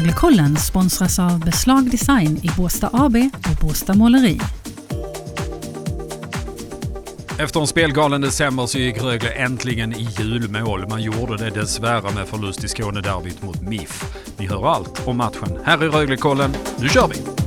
Röglekollen sponsras av Beslag Design i Båstad AB och Båstad Måleri. Efter en spelgalen december så gick Rögle äntligen i julmål. Man gjorde det dessvärre med förlust i Skånederbyt mot MIF. Ni hör allt om matchen här i Röglekollen. Nu kör vi!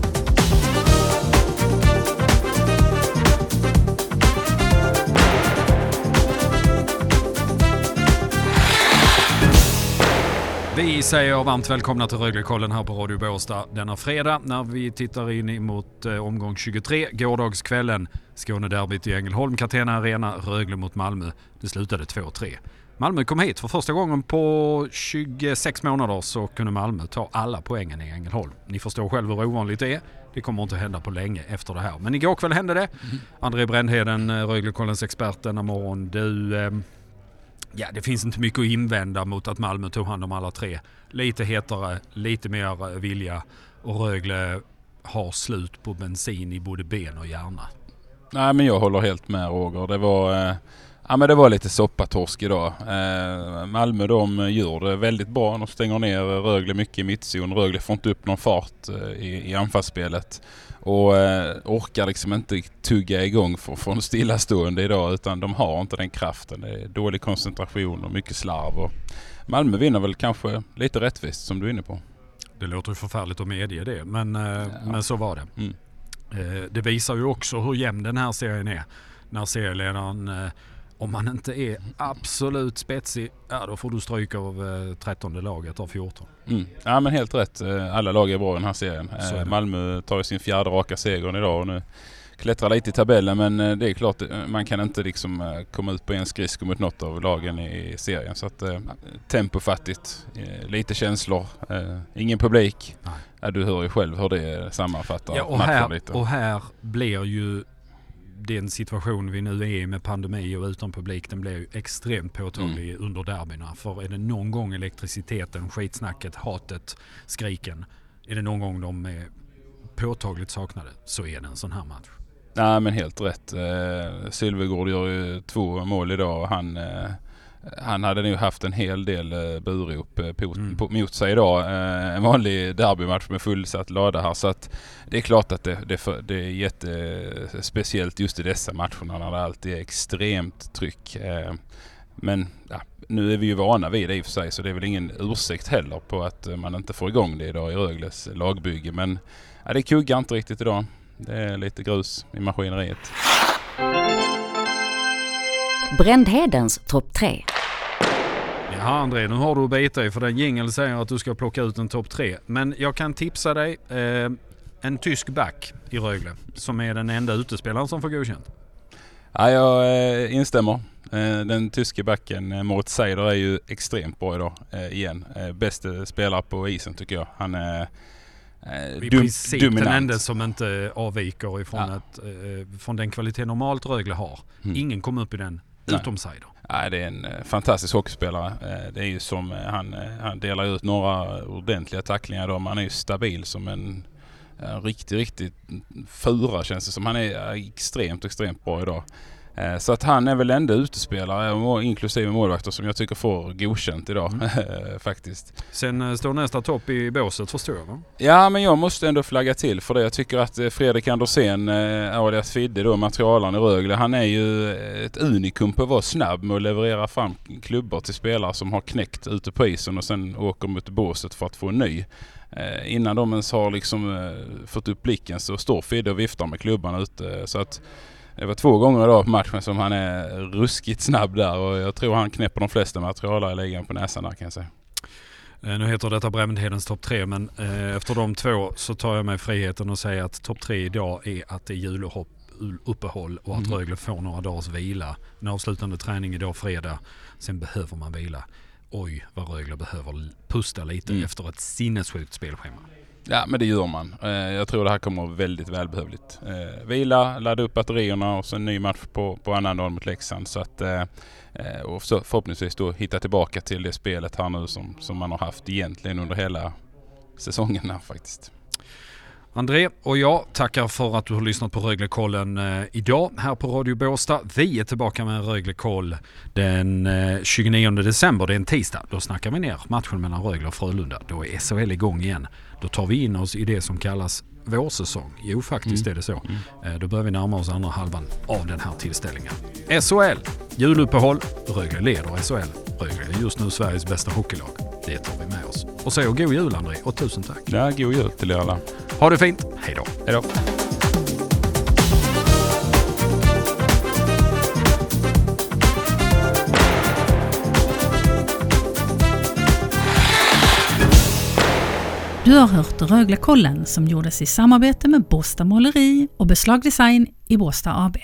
Vi säger varmt välkomna till Röglekollen här på Radio Båstad denna fredag när vi tittar in emot eh, omgång 23, gårdagskvällen. Skånederbyt i Ängelholm, Catena Arena, Rögle mot Malmö. Det slutade 2-3. Malmö kom hit för första gången på 26 månader så kunde Malmö ta alla poängen i Ängelholm. Ni förstår själv hur ovanligt det är. Det kommer inte hända på länge efter det här. Men igår kväll hände det. Mm. André Brändheden, eh, Röglekollens expert denna morgon. Du, eh, Ja, det finns inte mycket att invända mot att Malmö tog hand om alla tre. Lite hetare, lite mer eh, vilja och Rögle har slut på bensin i både ben och hjärna. Nej men jag håller helt med Roger. Det var, eh, ja, men det var lite soppatorsk idag. Eh, Malmö de gör det väldigt bra. De stänger ner Rögle mycket i mittzon. Rögle får inte upp någon fart eh, i, i anfallsspelet. Och eh, orkar liksom inte tugga igång för en stillastående idag utan de har inte den kraften. Det är dålig koncentration och mycket slarv. Och Malmö vinner väl kanske lite rättvist som du är inne på. Det låter ju förfärligt att medge det men, eh, ja. men så var det. Mm. Eh, det visar ju också hur jämn den här serien är. När serieledaren om man inte är absolut spetsig, ja då får du stryka av eh, 13 laget av 14. Mm. Ja men helt rätt. Eh, alla lag är bra i den här serien. Eh, Malmö tar ju sin fjärde raka seger idag och nu klättrar lite i tabellen men eh, det är klart man kan inte liksom komma ut på en skridsko mot något av lagen i serien. Så att tempofattigt, lite känslor, ingen publik. Ja, du hör ju själv hur det sammanfattar ja, och här, lite. Och här blir ju den situation vi nu är i med pandemi och utan publik den blir extremt påtaglig mm. under derbyna. För är det någon gång elektriciteten, skitsnacket, hatet, skriken, är det någon gång de är påtagligt saknade så är det en sån här match. Nej men helt rätt. Eh, Sylvegård gör ju två mål idag och han eh, han hade nog haft en hel del eh, burop eh, mm. mot sig idag. Eh, en vanlig derbymatch med fullsatt lada här. Så att det är klart att det, det, för, det är jättespeciellt just i dessa matcherna när det alltid är extremt tryck. Men ja, nu är vi ju vana vid det i och för sig så det är väl ingen ursäkt heller på att man inte får igång det idag i Rögles lagbygge. Men ja, det kuggar inte riktigt idag. Det är lite grus i maskineriet. Brändhedens topp 3. Ja André, nu har du att bita i för den jingel säger att du ska plocka ut en topp 3. Men jag kan tipsa dig eh, en tysk back i Rögle som är den enda utespelaren som får godkänt. Ja, jag eh, instämmer. Eh, den tyske backen eh, Moritz Seider är ju extremt bra idag eh, igen. Eh, bästa spelare på isen tycker jag. Han är eh, I dum, princip dominant. den enda som inte avviker ifrån, ja. ett, eh, från den kvalitet normalt Rögle har. Mm. Ingen kom upp i den utom Seider. Nej, det är en eh, fantastisk hockeyspelare. Eh, det är ju som eh, han, han delar ut några ordentliga tacklingar då. Han är ju stabil som en, en riktigt, riktigt fura känns det som. Han är extremt, extremt bra idag. Eh, så att han är väl enda utespelare, inklusive målvakter, som jag tycker får godkänt idag mm. faktiskt. Sen eh, står nästa topp i båset förstår jag va? Ja men jag måste ändå flagga till för det. Jag tycker att eh, Fredrik Andersén, alias Fidde då, materialaren i Rögle, han är ju ett unikum på att vara snabb med att leverera fram klubbor till spelare som har knäckt ute på isen och sen åker mot båset för att få en ny. Innan de ens har liksom fått upp blicken så står Fidde och viftar med klubban ute. Så att det var två gånger idag på matchen som han är ruskigt snabb där och jag tror han knäpper de flesta materialare i ligan på näsan där kan jag säga. Eh, nu heter detta Brändhedens topp tre men eh, efter de två så tar jag mig friheten att säga att topp tre idag är att det är juluppehåll och att mm. Rögle får några dagars vila. En avslutande träning idag fredag. Sen behöver man vila. Oj vad Rögle behöver pusta lite mm. efter ett sinnessjukt spelschema. Ja men det gör man. Eh, jag tror det här kommer väldigt välbehövligt. Eh, vila, ladda upp batterierna och så en ny match på, på annandagen mot Leksand. Så att, eh, och så förhoppningsvis då hitta tillbaka till det spelet här nu som, som man har haft egentligen under hela säsongen här faktiskt. André och jag tackar för att du har lyssnat på Röglekollen eh, idag här på Radio Båstad. Vi är tillbaka med en Röglekoll den eh, 29 december, det är en tisdag. Då snackar vi ner matchen mellan Rögle och Frölunda. Då är SHL igång igen. Då tar vi in oss i det som kallas vårsäsong. Jo, faktiskt är det så. Eh, Då börjar vi närma oss andra halvan av den här tillställningen. SHL, juluppehåll. Rögle leder SHL. Rögle är just nu Sveriges bästa hockeylag. Det tar vi med oss. Och så god jul André och tusen tack. Ja, god jul till er alla. Ha det fint. Hej då. Hej då. Du har hört Röglekollen som gjordes i samarbete med Båstad Måleri och Beslag Design i Båstad AB.